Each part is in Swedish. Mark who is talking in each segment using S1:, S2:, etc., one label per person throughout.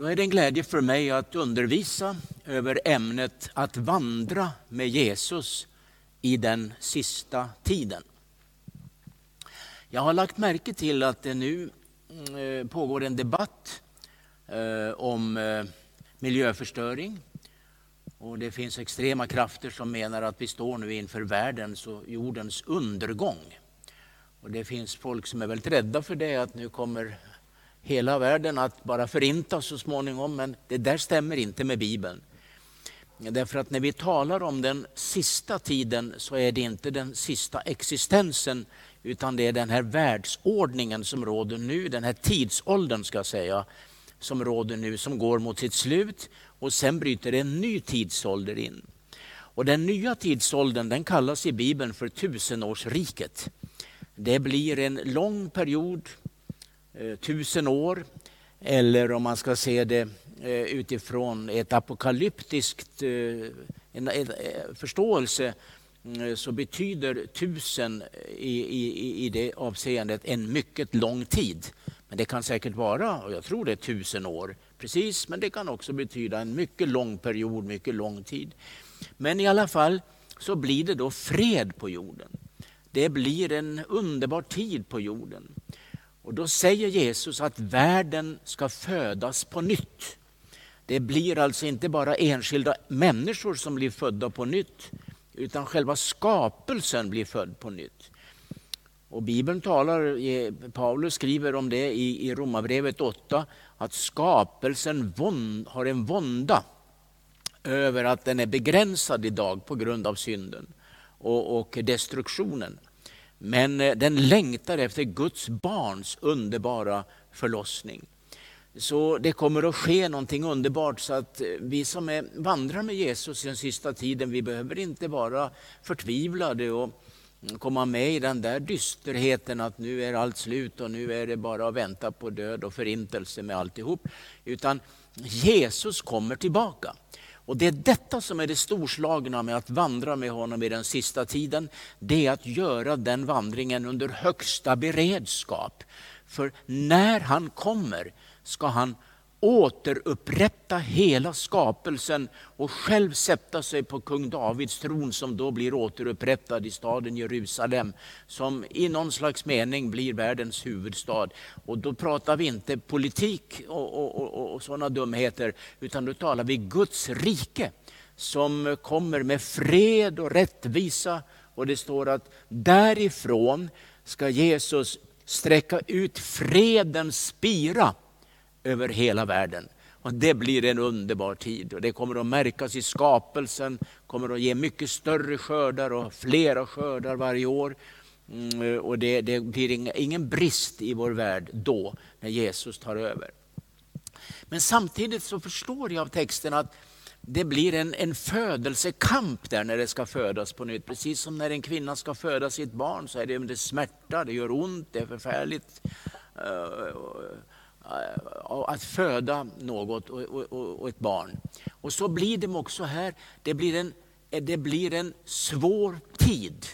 S1: Då är det en glädje för mig att undervisa över ämnet att vandra med Jesus i den sista tiden. Jag har lagt märke till att det nu eh, pågår en debatt eh, om eh, miljöförstöring. Och det finns extrema krafter som menar att vi står nu inför världens och jordens undergång. Och det finns folk som är väldigt rädda för det, att nu kommer hela världen att bara förintas så småningom. Men det där stämmer inte med Bibeln. Därför att när vi talar om den sista tiden så är det inte den sista existensen utan det är den här världsordningen som råder nu, den här tidsåldern ska jag säga, som råder nu, som går mot sitt slut och sen bryter en ny tidsålder in. Och den nya tidsåldern den kallas i Bibeln för tusenårsriket. Det blir en lång period, Eh, tusen år, eller om man ska se det eh, utifrån ett apokalyptiskt eh, en, en, förståelse mm, så betyder tusen i, i, i det avseendet en mycket lång tid. Men det kan säkert vara, och jag tror det är tusen år precis, men det kan också betyda en mycket lång period, mycket lång tid. Men i alla fall så blir det då fred på jorden. Det blir en underbar tid på jorden. Och då säger Jesus att världen ska födas på nytt. Det blir alltså inte bara enskilda människor som blir födda på nytt, utan själva skapelsen blir född på nytt. Och Bibeln talar, eh, Paulus skriver om det i, i Romarbrevet 8, att skapelsen vånd, har en vånda över att den är begränsad idag på grund av synden och, och destruktionen. Men eh, den längtar efter Guds barns underbara förlossning. Så det kommer att ske någonting underbart så att eh, vi som är, vandrar med Jesus i den sista tiden, vi behöver inte vara förtvivlade och komma med i den där dysterheten att nu är allt slut och nu är det bara att vänta på död och förintelse med alltihop. Utan Jesus kommer tillbaka. Och Det är detta som är det storslagna med att vandra med honom i den sista tiden. Det är att göra den vandringen under högsta beredskap. För när han kommer ska han återupprätta hela skapelsen och själv sätta sig på kung Davids tron som då blir återupprättad i staden Jerusalem. Som i någon slags mening blir världens huvudstad. Och då pratar vi inte politik och, och, och, och sådana dumheter utan då talar vi Guds rike som kommer med fred och rättvisa. Och det står att därifrån ska Jesus sträcka ut fredens spira över hela världen. Och det blir en underbar tid och det kommer att märkas i skapelsen, kommer att ge mycket större skördar och flera skördar varje år. Mm, och det, det blir ingen brist i vår värld då, när Jesus tar över. Men samtidigt så förstår jag av texten att det blir en, en födelsekamp där när det ska födas på nytt. Precis som när en kvinna ska föda sitt barn så är det under smärta, det gör ont, det är förfärligt. Eh, Eh, att föda något och, och, och, ett barn. Och så blir det också här. Det blir, en, eh, det blir en svår tid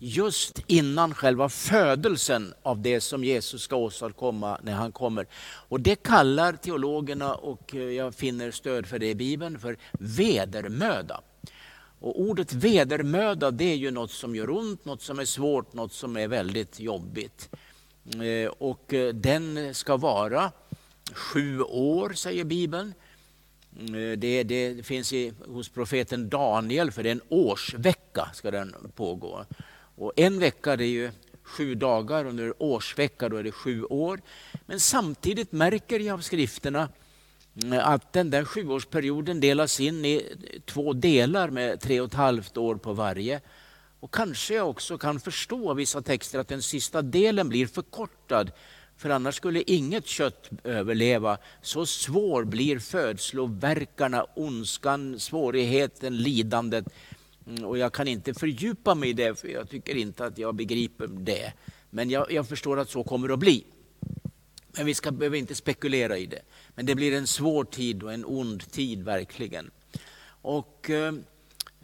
S1: just innan själva födelsen av det som Jesus ska åstadkomma när han kommer. Och Det kallar teologerna, och eh, jag finner stöd för det i Bibeln, för vedermöda. Och ordet vedermöda det är ju något som gör ont, något som är svårt, något som är väldigt jobbigt. Eh, och eh, den ska vara sju år, säger Bibeln. Eh, det, det finns i, hos profeten Daniel, för det är en årsvecka ska den pågå. Och en vecka det är ju sju dagar och under årsvecka då är det sju år. Men samtidigt märker jag av skrifterna att den där sjuårsperioden delas in i två delar med tre och ett halvt år på varje. Och kanske jag också kan förstå av vissa texter att den sista delen blir förkortad. För annars skulle inget kött överleva. Så svår blir födslovärkarna, ondskan, svårigheten, lidandet. Mm, och jag kan inte fördjupa mig i det, för jag tycker inte att jag begriper det. Men jag, jag förstår att så kommer det att bli. Men vi ska, behöver inte spekulera i det. Men det blir en svår tid och en ond tid verkligen. Och eh,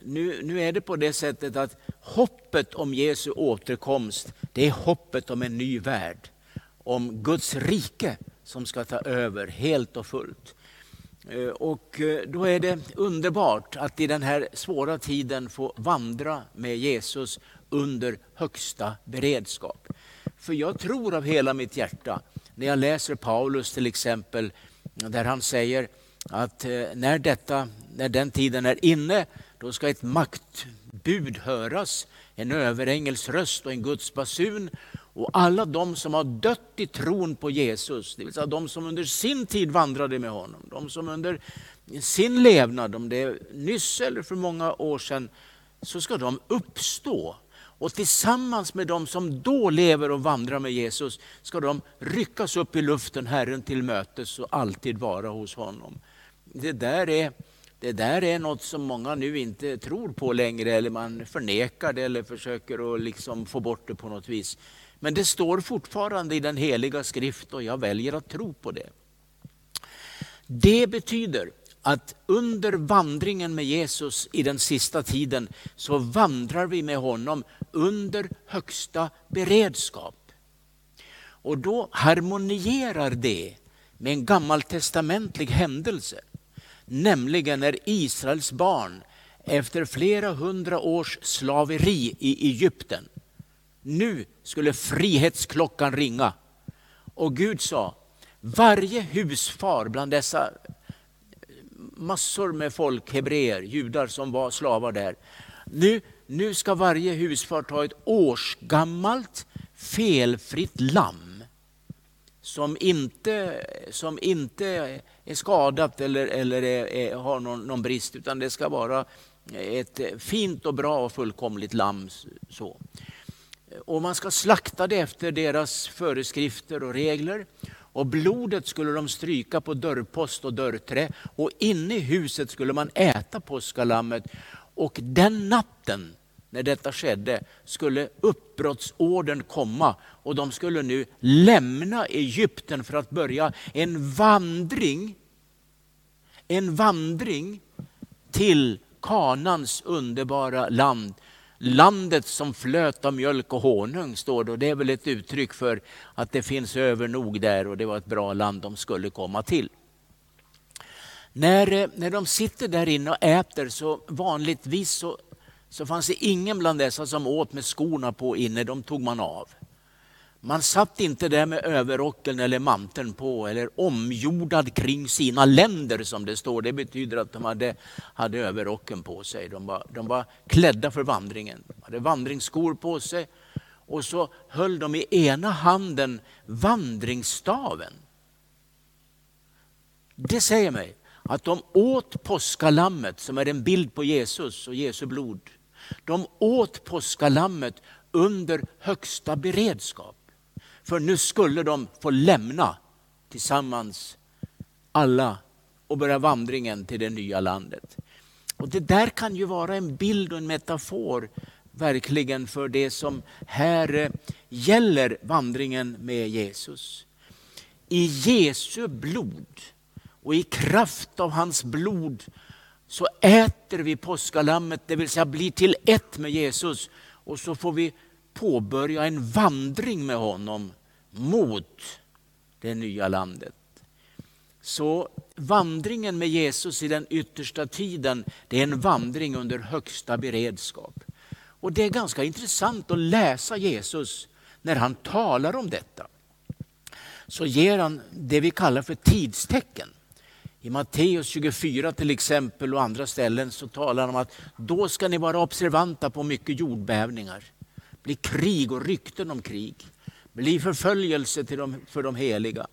S1: nu, nu är det på det sättet att hoppet om Jesu återkomst, det är hoppet om en ny värld. Om Guds rike som ska ta över helt och fullt. Eh, och eh, då är det underbart att i den här svåra tiden få vandra med Jesus under högsta beredskap. För jag tror av hela mitt hjärta, när jag läser Paulus till exempel, där han säger att eh, när, detta, när den tiden är inne, då ska ett makt bud höras, en överängels röst och en Guds basun och alla de som har dött i tron på Jesus, det vill säga de som under sin tid vandrade med honom, de som under sin levnad, om det är nyss eller för många år sedan, så ska de uppstå. Och tillsammans med de som då lever och vandrar med Jesus ska de ryckas upp i luften Herren till mötes och alltid vara hos honom. Det där är det där är något som många nu inte tror på längre eller man förnekar det eller försöker att liksom få bort det på något vis. Men det står fortfarande i den heliga skrift och jag väljer att tro på det. Det betyder att under vandringen med Jesus i den sista tiden så vandrar vi med honom under högsta beredskap. Och då harmonierar det med en gammaltestamentlig händelse. Nämligen när Israels barn efter flera hundra års slaveri i Egypten nu skulle frihetsklockan ringa. Och Gud sa, varje husfar bland dessa massor med folk, hebreer, judar som var slavar där. Nu, nu ska varje husfar ta ett årsgammalt felfritt lamm som inte, som inte är skadat eller, eller är, är, har någon, någon brist, utan det ska vara ett fint och bra och fullkomligt lamm. Så. Och man ska slakta det efter deras föreskrifter och regler. Och blodet skulle de stryka på dörrpost och dörrträ och inne i huset skulle man äta påskalammet. Och den natten när detta skedde skulle uppbrottsorden komma och de skulle nu lämna Egypten för att börja en vandring, en vandring till Kanans underbara land Landet som flöt av mjölk och honung står det och det är väl ett uttryck för att det finns övernog där och det var ett bra land de skulle komma till. När, eh, när de sitter där inne och äter så vanligtvis så, så fanns det ingen bland dessa som åt med skorna på inne, de tog man av. Man satt inte där med överrocken eller manteln på eller omjordad kring sina länder som det står. Det betyder att de hade, hade överrocken på sig. De var, de var klädda för vandringen. De hade vandringsskor på sig och så höll de i ena handen vandringsstaven. Det säger mig att de åt påskalammet som är en bild på Jesus och Jesu blod. De åt påskalammet under högsta beredskap. För nu skulle de få lämna tillsammans alla och börja vandringen till det nya landet. Och Det där kan ju vara en bild och en metafor verkligen för det som här eh, gäller vandringen med Jesus. I Jesu blod och i kraft av hans blod så äter vi påskalammet, det vill säga blir till ett med Jesus och så får vi påbörja en vandring med honom mot det nya landet. Så vandringen med Jesus i den yttersta tiden, det är en vandring under högsta beredskap. Och Det är ganska intressant att läsa Jesus när han talar om detta. Så ger han det vi kallar för tidstecken. I Matteus 24 till exempel och andra ställen så talar han om att då ska ni vara observanta på mycket jordbävningar blir krig och rykten om krig. Det blir förföljelse till de, för de heliga.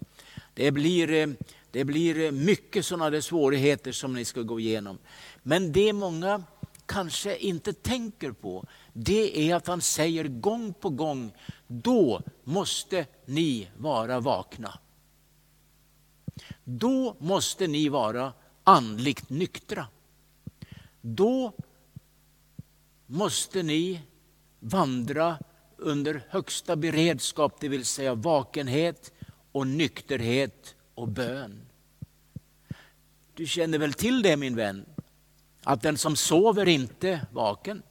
S1: Det blir, eh, det blir eh, mycket sådana svårigheter som ni ska gå igenom. Men det många kanske inte tänker på, det är att han säger gång på gång, då måste ni vara vakna. Då måste ni vara andligt nyktra. Då måste ni vandra under högsta beredskap, det vill säga vakenhet och nykterhet och bön. Du känner väl till det min vän, att den som sover inte vaken.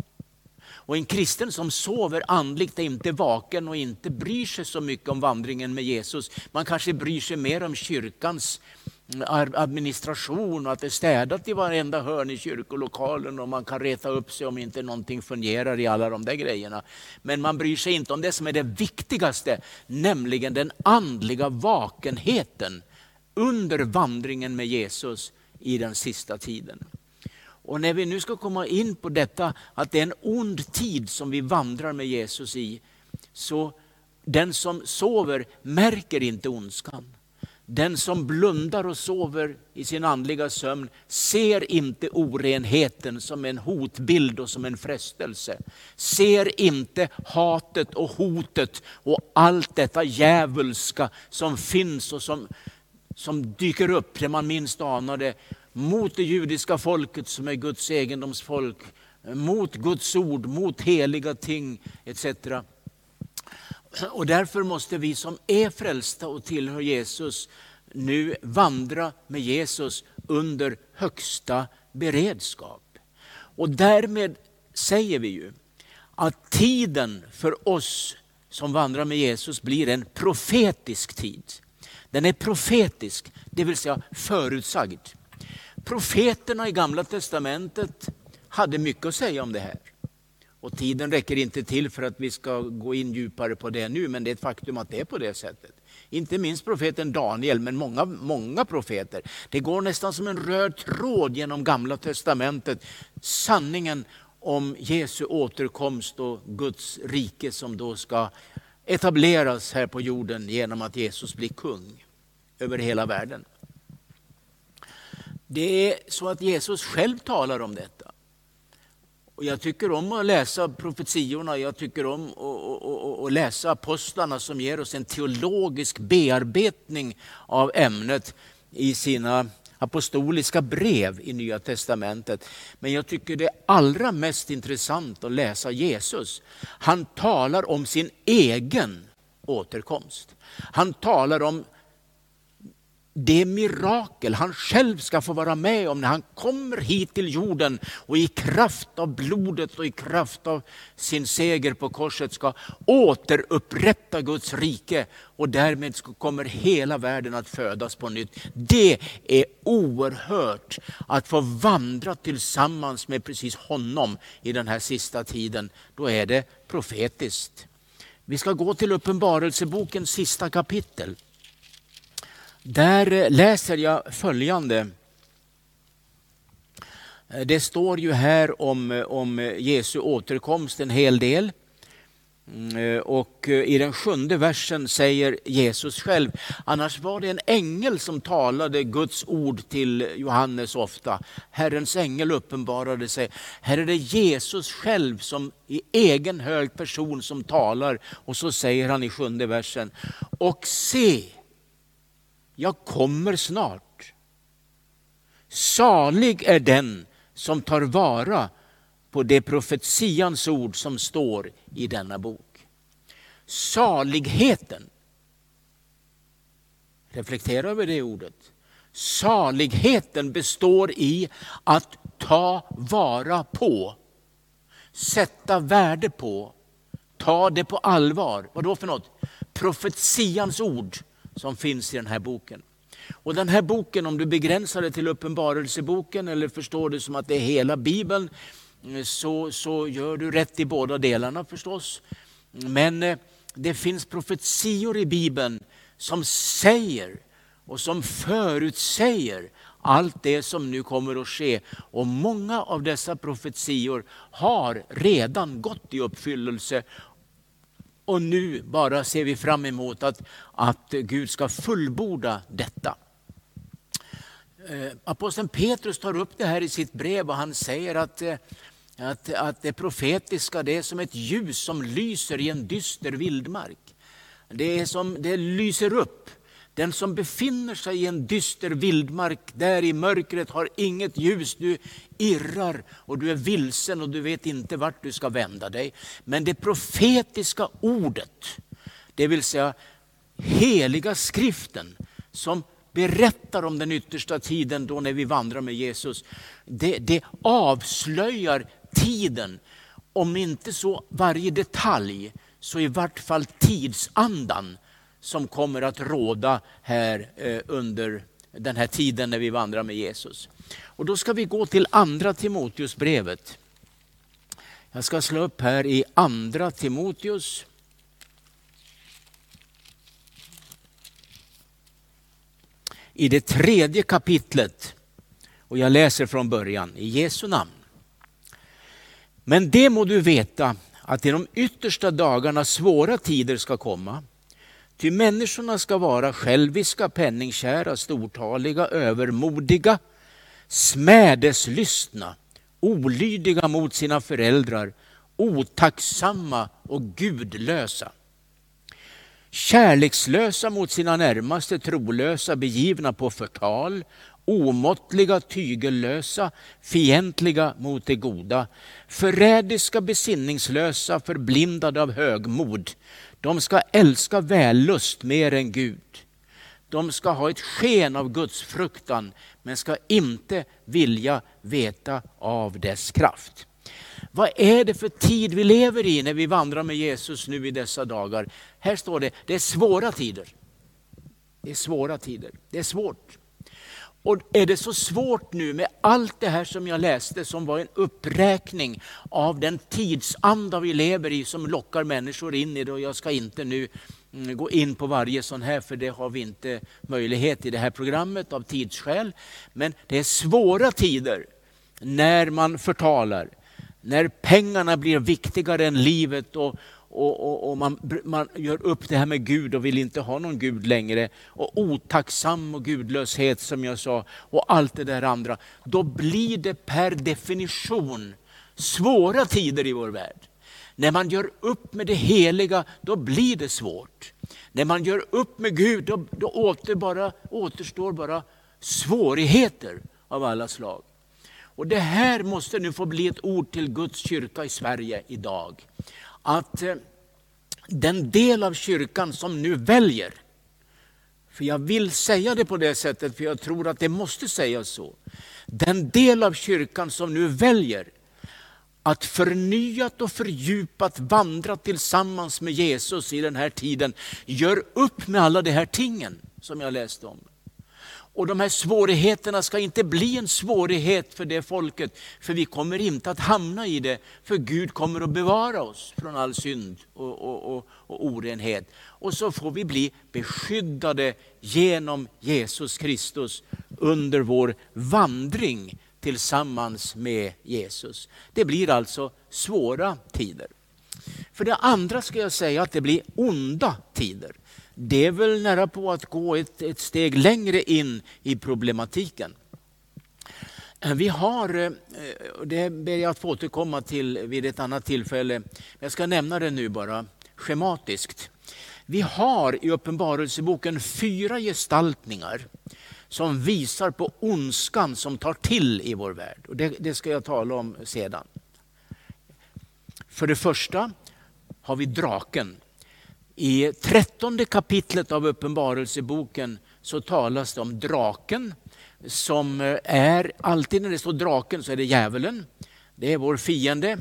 S1: Och en kristen som sover andligt är inte vaken och inte bryr sig så mycket om vandringen med Jesus. Man kanske bryr sig mer om kyrkans mm, administration och att det är städat i varenda hörn i kyrkolokalen och man kan reta upp sig om inte någonting fungerar i alla de där grejerna. Men man bryr sig inte om det som är det viktigaste, nämligen den andliga vakenheten under vandringen med Jesus i den sista tiden. Och när vi nu ska komma in på detta att det är en ond tid som vi vandrar med Jesus i, så den som sover märker inte ondskan. Den som blundar och sover i sin andliga sömn ser inte orenheten som en hotbild och som en frestelse. Ser inte hatet och hotet och allt detta djävulska som finns och som, som dyker upp när man minst anar det mot det judiska folket som är Guds egendomsfolk, mot Guds ord, mot heliga ting etc. Och därför måste vi som är frälsta och tillhör Jesus nu vandra med Jesus under högsta beredskap. Och därmed säger vi ju att tiden för oss som vandrar med Jesus blir en profetisk tid. Den är profetisk, det vill säga förutsagd. Profeterna i Gamla Testamentet hade mycket att säga om det här. Och tiden räcker inte till för att vi ska gå in djupare på det nu, men det är ett faktum att det är på det sättet. Inte minst profeten Daniel, men många, många profeter. Det går nästan som en röd tråd genom Gamla Testamentet. Sanningen om Jesu återkomst och Guds rike som då ska etableras här på jorden genom att Jesus blir kung över hela världen. Det är så att Jesus själv talar om detta. Och jag tycker om att läsa profetiorna, jag tycker om att, läsa apostlarna som ger oss en teologisk bearbetning av ämnet i sina apostoliska brev i Nya Testamentet. Men jag tycker det är allra mest intressant att läsa Jesus. Han talar om sin egen återkomst. Han talar om det mirakel han själv ska få vara med om när han kommer hit till jorden och i kraft av blodet och i kraft av sin seger på korset ska återupprätta Guds rike och därmed kommer hela världen att födas på nytt. Det är oerhört att få vandra tillsammans med precis honom i den här sista tiden. Då är det profetiskt. Vi ska gå till Uppenbarelsebokens sista kapitel. Där läser jag följande. Det står ju här om, om Jesu återkomst en hel del. Mm, och i den sjunde versen säger Jesus själv, annars var det en ängel som talade Guds ord till Johannes ofta. Herrens ängel uppenbarade sig. Här är det Jesus själv som i egen hög person som talar och så säger han i sjunde versen, och se jag kommer snart. Salig är den som tar vara på det profetians ord som står i denna bok. Saligheten, reflektera över det ordet. Saligheten består i att ta vara på, sätta värde på, ta det på allvar. Vad då för något? Profetians ord som finns i den här boken. Och den här boken, om du begränsar det till uppenbarelseboken eller förstår det som att det är hela Bibeln, eh, så, så gör du rätt i båda delarna förstås. Men eh, det finns profetior i Bibeln som säger och som förutsäger allt det som nu kommer att ske. Och många av dessa profetior har redan gått i uppfyllelse och nu bara ser vi fram emot att, att Gud ska fullborda detta. Eh, aposteln Petrus tar upp det här i sitt brev och han säger att, eh, att, att det profetiska det är som ett ljus som lyser i en dyster vildmark. Det, är som, det lyser upp den som befinner sig i en dyster vildmark, där i mörkret har inget ljus, du irrar och du är vilsen och du vet inte vart du ska vända dig. Men det profetiska ordet, det vill säga heliga skriften som berättar om den yttersta tiden då när vi vandrar med Jesus. Det, det avslöjar tiden, om inte så varje detalj, så i vart fall tidsandan som kommer att råda här eh, under den här tiden när vi vandrar med Jesus. Och då ska vi gå till andra Timoteusbrevet. Jag ska slå upp här i andra Timoteus. I det tredje kapitlet. Och jag läser från början i Jesu namn. Men det må du veta att i de yttersta dagarna svåra tider ska komma. Ty människorna ska vara själviska, penningkära, stortaliga, övermodiga, smädeslystna, olydiga mot sina föräldrar, otacksamma och gudlösa. Kärlekslösa mot sina närmaste, trolösa, begivna på förtal, omåttliga, tygellösa, fientliga mot det goda, förrädiska, besinningslösa, förblindade av högmod. De ska älska vällust mer än Gud. De ska ha ett sken av Guds fruktan men ska inte vilja veta av dess kraft. Vad är det för tid vi lever i när vi vandrar med Jesus nu i dessa dagar? Här står det, det är svåra tider. Det är svåra tider. Det är svårt. Och är det så svårt nu med allt det här som jag läste som var en uppräkning av den tidsanda vi lever i som lockar människor in i det och jag ska inte nu mm, gå in på varje sån här för det har vi inte möjlighet i det här programmet av tidsskäl. Men det är svåra tider när man förtalar, när pengarna blir viktigare än livet och, och, och, och, man, man gör upp det här med Gud och vill inte ha någon Gud längre. Och otacksam och gudlöshet som jag sa och allt det där andra. Då blir det per definition svåra tider i vår värld. När man gör upp med det heliga, då blir det svårt. När man gör upp med Gud, då, då åter bara, återstår bara svårigheter av alla slag. Och Det här måste nu få bli ett ord till Guds kyrka i Sverige idag att eh, den del av kyrkan som nu väljer, för jag vill säga det på det sättet för jag tror att det måste sägas så. Den del av kyrkan som nu väljer att förnyat och fördjupat vandra tillsammans med Jesus i den här tiden, gör upp med alla de här tingen som jag läste om. Och de här svårigheterna ska inte bli en svårighet för det folket, för vi kommer inte att hamna i det, för Gud kommer att bevara oss från all synd och, och, och, och orenhet. Och så får vi bli beskyddade genom Jesus Kristus under vår vandring tillsammans med Jesus. Det blir alltså svåra tider. För det andra ska jag säga att det blir onda tider det är väl nära på att gå ett, ett steg längre in i problematiken. Eh, vi har, eh, det ber jag att få återkomma till vid ett annat tillfälle, jag ska nämna det nu bara schematiskt. Vi har i Uppenbarelseboken fyra gestaltningar som visar på ondskan som tar till i vår värld. Och det, det ska jag tala om sedan. För det första har vi draken i trettonde kapitlet av Uppenbarelseboken så talas det om draken som eh, är, alltid när det står draken så är det djävulen. Det är vår fiende.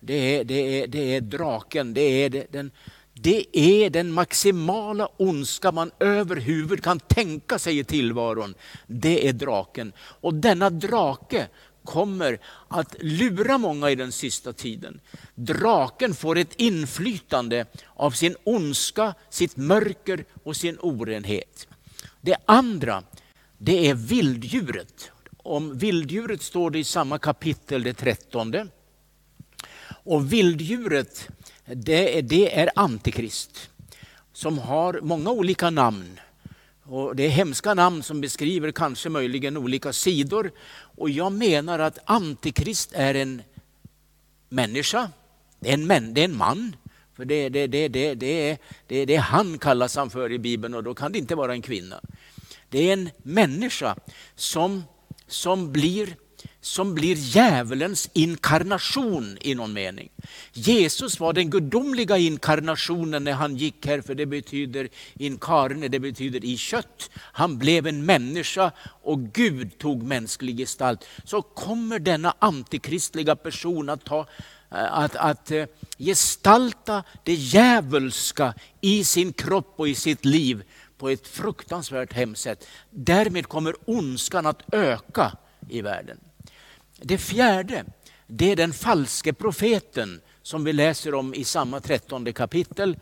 S1: Det är, det är, det är draken, det är den, det är den maximala ondska man överhuvud kan tänka sig i tillvaron. Det är draken. Och denna drake kommer att lura många i den sista tiden. Draken får ett inflytande av sin ondska, sitt mörker och sin orenhet. Det andra, det är vilddjuret. Om vilddjuret står det i samma kapitel, det trettonde. Och vilddjuret, det är, det är Antikrist som har många olika namn. Och det är hemska namn som beskriver kanske möjligen olika sidor. Och jag menar att Antikrist är en människa, det är en, män, det är en man. För det, det, det, det, det, är, det, det är han kallas han för i Bibeln och då kan det inte vara en kvinna. Det är en människa som, som blir som blir djävulens inkarnation i någon mening. Jesus var den gudomliga inkarnationen när han gick här, för det betyder inkarne, det betyder i kött. Han blev en människa och Gud tog mänsklig gestalt. Så kommer denna antikristliga person att, ta, eh, att, att eh, gestalta det djävulska i sin kropp och i sitt liv på ett fruktansvärt hemskt sätt. Därmed kommer ondskan att öka i världen. Det fjärde, det är den falske profeten som vi läser om i samma trettonde kapitel.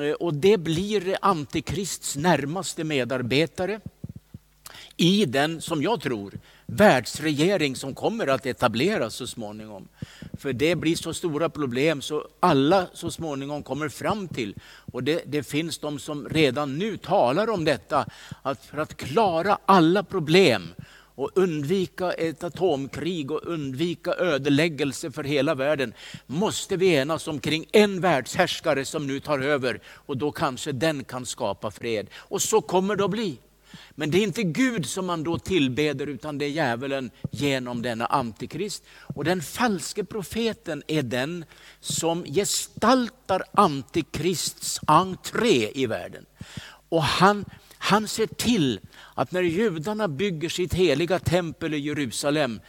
S1: Eh, och det blir Antikrists närmaste medarbetare i den, som jag tror, världsregering som kommer att etableras så småningom. För det blir så stora problem så alla så småningom kommer fram till, och det, det finns de som redan nu talar om detta, att för att klara alla problem och undvika ett atomkrig och undvika ödeläggelse för hela världen måste vi enas omkring en världshärskare som nu tar över och då kanske den kan skapa fred. Och så kommer det att bli. Men det är inte Gud som man då tillbeder utan det är djävulen genom denna antikrist. Och den falske profeten är den som gestaltar antikrists entré i världen. Och han, han ser till att när judarna bygger sitt heliga tempel i Jerusalem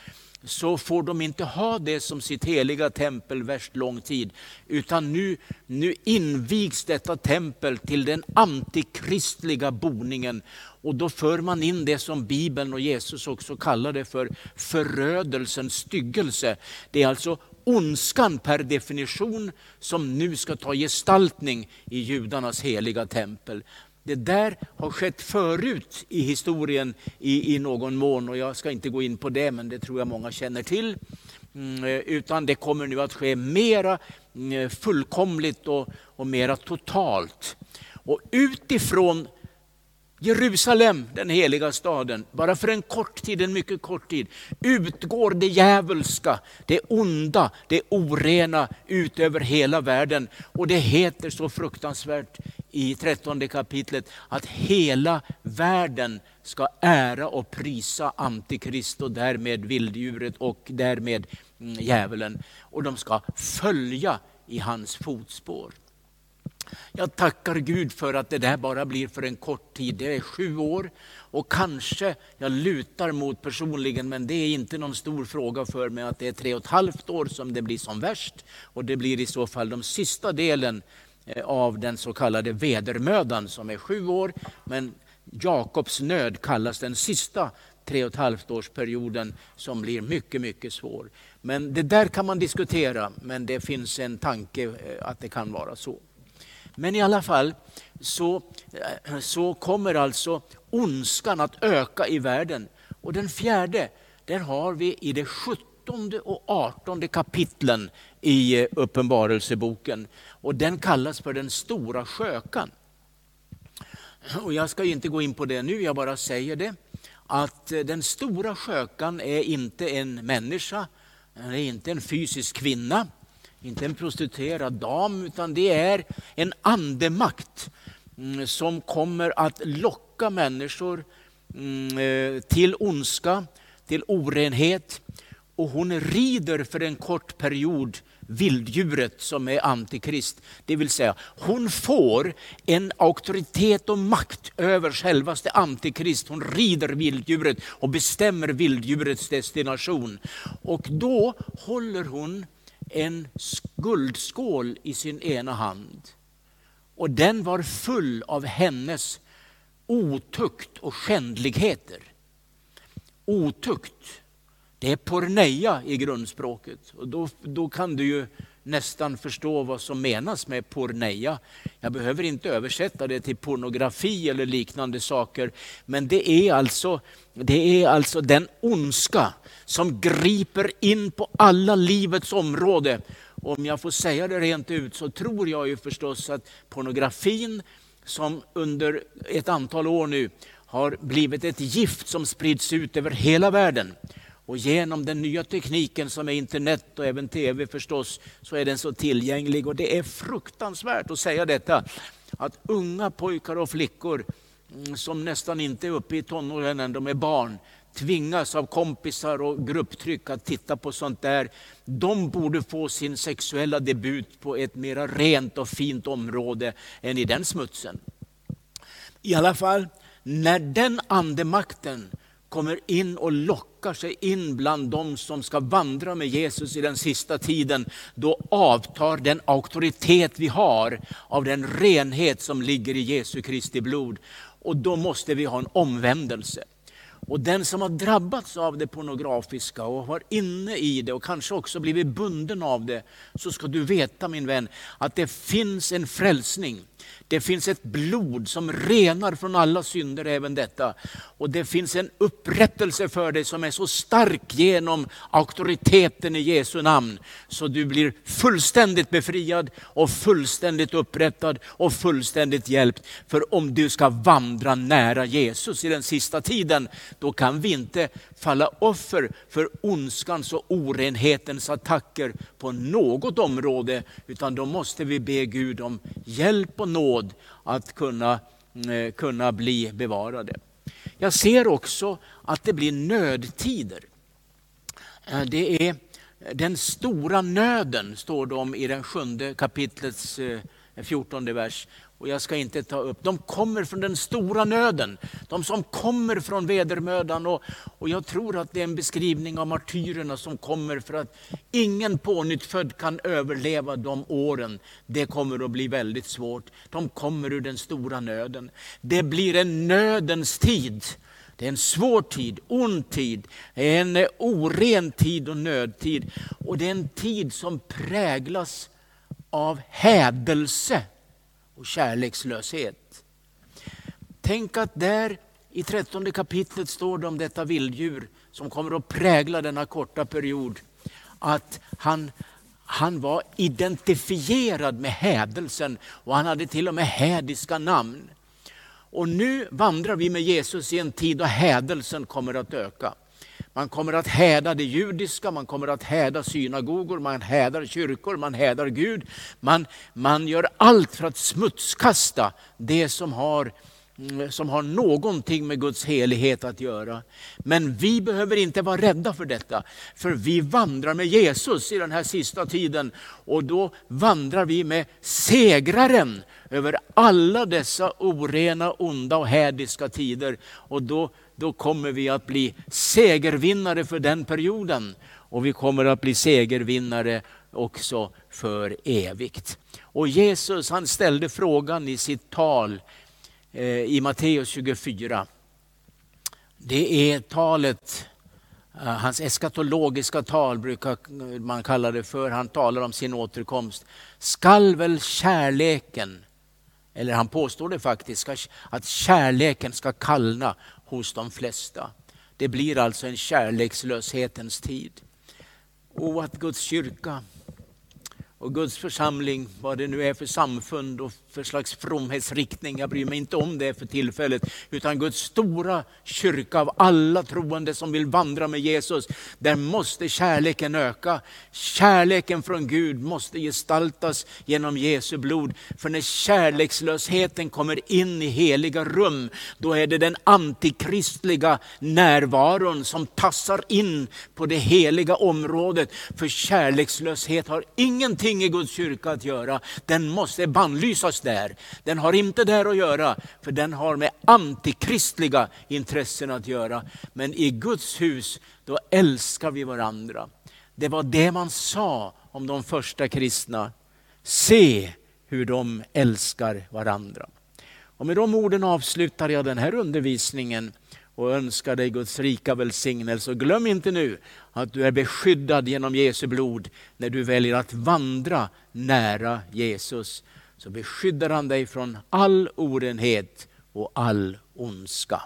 S1: så får de inte ha det som sitt heliga tempel värst lång tid. Utan nu, nu invigs detta tempel till den antikristliga boningen. Och då för man in det som Bibeln och Jesus också kallar det för förödelsens styggelse. Det är alltså ondskan per definition som nu ska ta gestaltning i judarnas heliga tempel. Det där har skett förut i historien i, i någon mån och jag ska inte gå in på det men det tror jag många känner till. Mm, eh, utan det kommer nu att ske mera mm, eh, fullkomligt och, och mera totalt. Och utifrån Jerusalem, den heliga staden, bara för en kort tid, en mycket kort tid, utgår det djävulska, det onda, det orena ut över hela världen. Och det heter så fruktansvärt i trettonde kapitlet att hela världen ska ära och prisa Antikrist och därmed vilddjuret och därmed mm, djävulen. Och de ska följa i hans fotspår. Jag tackar Gud för att det där bara blir för en kort tid. Det är sju år och kanske jag lutar mot personligen, men det är inte någon stor fråga för mig att det är tre och ett halvt år som det blir som värst. Och det blir i så fall de sista delen Eh, av den så kallade vedermödan som är sju år. Men Jakobs nöd kallas den sista tre och ett halvt årsperioden som blir mycket, mycket svår. Men det där kan man diskutera, men det finns en tanke eh, att det kan vara så. Men i alla fall så, eh, så kommer alltså ondskan att öka i världen. Och den fjärde, där har vi i det 17 och 18 kapitlen i eh, Uppenbarelseboken. Och den kallas för den stora skökan. Och jag ska inte gå in på det nu, jag bara säger det. Att eh, den stora skökan är inte en människa, den är inte en fysisk kvinna. Inte en prostituerad dam, utan det är en andemakt mm, som kommer att locka människor mm, eh, till ondska, till orenhet. Och hon rider för en kort period vilddjuret som är antikrist. Det vill säga, hon får en auktoritet och makt över självaste antikrist. Hon rider vilddjuret och bestämmer vilddjurets destination. Och då håller hon en guldskål i sin ena hand. Och den var full av hennes otukt och skändligheter. Otukt, det är porneia i grundspråket. Och då, då kan du ju nästan förstå vad som menas med porneia. Jag behöver inte översätta det till pornografi eller liknande saker. Men det är alltså, det är alltså den ondska som griper in på alla livets område. Om jag får säga det rent ut så tror jag ju förstås att pornografin som under ett antal år nu har blivit ett gift som sprids ut över hela världen. Och genom den nya tekniken som är internet och även tv förstås, så är den så tillgänglig. Och det är fruktansvärt att säga detta, att unga pojkar och flickor mm, som nästan inte är uppe i tonåren än, de är barn, tvingas av kompisar och grupptryck att titta på sånt där. De borde få sin sexuella debut på ett mer rent och fint område än i den smutsen. I alla fall, när den andemakten kommer in och lockar sig in bland de som ska vandra med Jesus i den sista tiden, då avtar den auktoritet vi har av den renhet som ligger i Jesu Kristi blod. Och då måste vi ha en omvändelse. Och den som har drabbats av det pornografiska och varit inne i det och kanske också blivit bunden av det, så ska du veta min vän att det finns en frälsning. Det finns ett blod som renar från alla synder, även detta. Och det finns en upprättelse för dig som är så stark genom auktoriteten i Jesu namn. Så du blir fullständigt befriad och fullständigt upprättad och fullständigt hjälpt. För om du ska vandra nära Jesus i den sista tiden, då kan vi inte falla offer för ondskans och orenhetens attacker på något område, utan då måste vi be Gud om hjälp och nåd att kunna, eh, kunna bli bevarade. Jag ser också att det blir nödtider. Eh, det är den stora nöden, står det om i den sjunde kapitlets eh, fjortonde vers och jag ska inte ta upp. De kommer från den stora nöden, de som kommer från vedermödan. Och, och jag tror att det är en beskrivning av martyrerna som kommer för att ingen pånyttfödd kan överleva de åren. Det kommer att bli väldigt svårt. De kommer ur den stora nöden. Det blir en nödens tid. Det är en svår tid, ond tid, en oren tid och nödtid. Och det är en tid som präglas av hädelse och kärlekslöshet. Tänk att där i trettonde kapitlet står det om detta vilddjur som kommer att prägla denna korta period. Att han, han var identifierad med hädelsen och han hade till och med hädiska namn. Och nu vandrar vi med Jesus i en tid då hädelsen kommer att öka. Man kommer att häda det judiska, man kommer att häda synagogor, man hädar kyrkor, man hädar Gud. Man, man gör allt för att smutskasta det som har, mm, som har någonting med Guds helighet att göra. Men vi behöver inte vara rädda för detta, för vi vandrar med Jesus i den här sista tiden. Och då vandrar vi med segraren över alla dessa orena, onda och hädiska tider. Och då då kommer vi att bli segervinnare för den perioden. Och vi kommer att bli segervinnare också för evigt. Och Jesus han ställde frågan i sitt tal eh, i Matteus 24. Det är talet, eh, hans eskatologiska tal brukar man kalla det för. Han talar om sin återkomst. Skall väl kärleken, eller han påstår det faktiskt, att kärleken ska kallna hos de flesta. Det blir alltså en kärlekslöshetens tid. Och att Guds kyrka och Guds församling, vad det nu är för samfund och för slags fromhetsriktning, jag bryr mig inte om det för tillfället, utan Guds stora kyrka av alla troende som vill vandra med Jesus, där måste kärleken öka. Kärleken från Gud måste gestaltas genom Jesu blod. För när kärlekslösheten kommer in i heliga rum, då är det den antikristliga närvaron som tassar in på det heliga området. För kärlekslöshet har ingenting i Guds kyrka att göra. Den måste bannlysas där. Den har inte där att göra, för den har med antikristliga intressen att göra. Men i Guds hus, då älskar vi varandra. Det var det man sa om de första kristna. Se hur de älskar varandra. Och med de orden avslutar jag den här undervisningen och önskar dig Guds rika välsignelse. Och glöm inte nu att du är beskyddad genom Jesu blod när du väljer att vandra nära Jesus så beskyddar han dig från all orenhet och all ondska.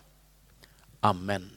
S1: Amen.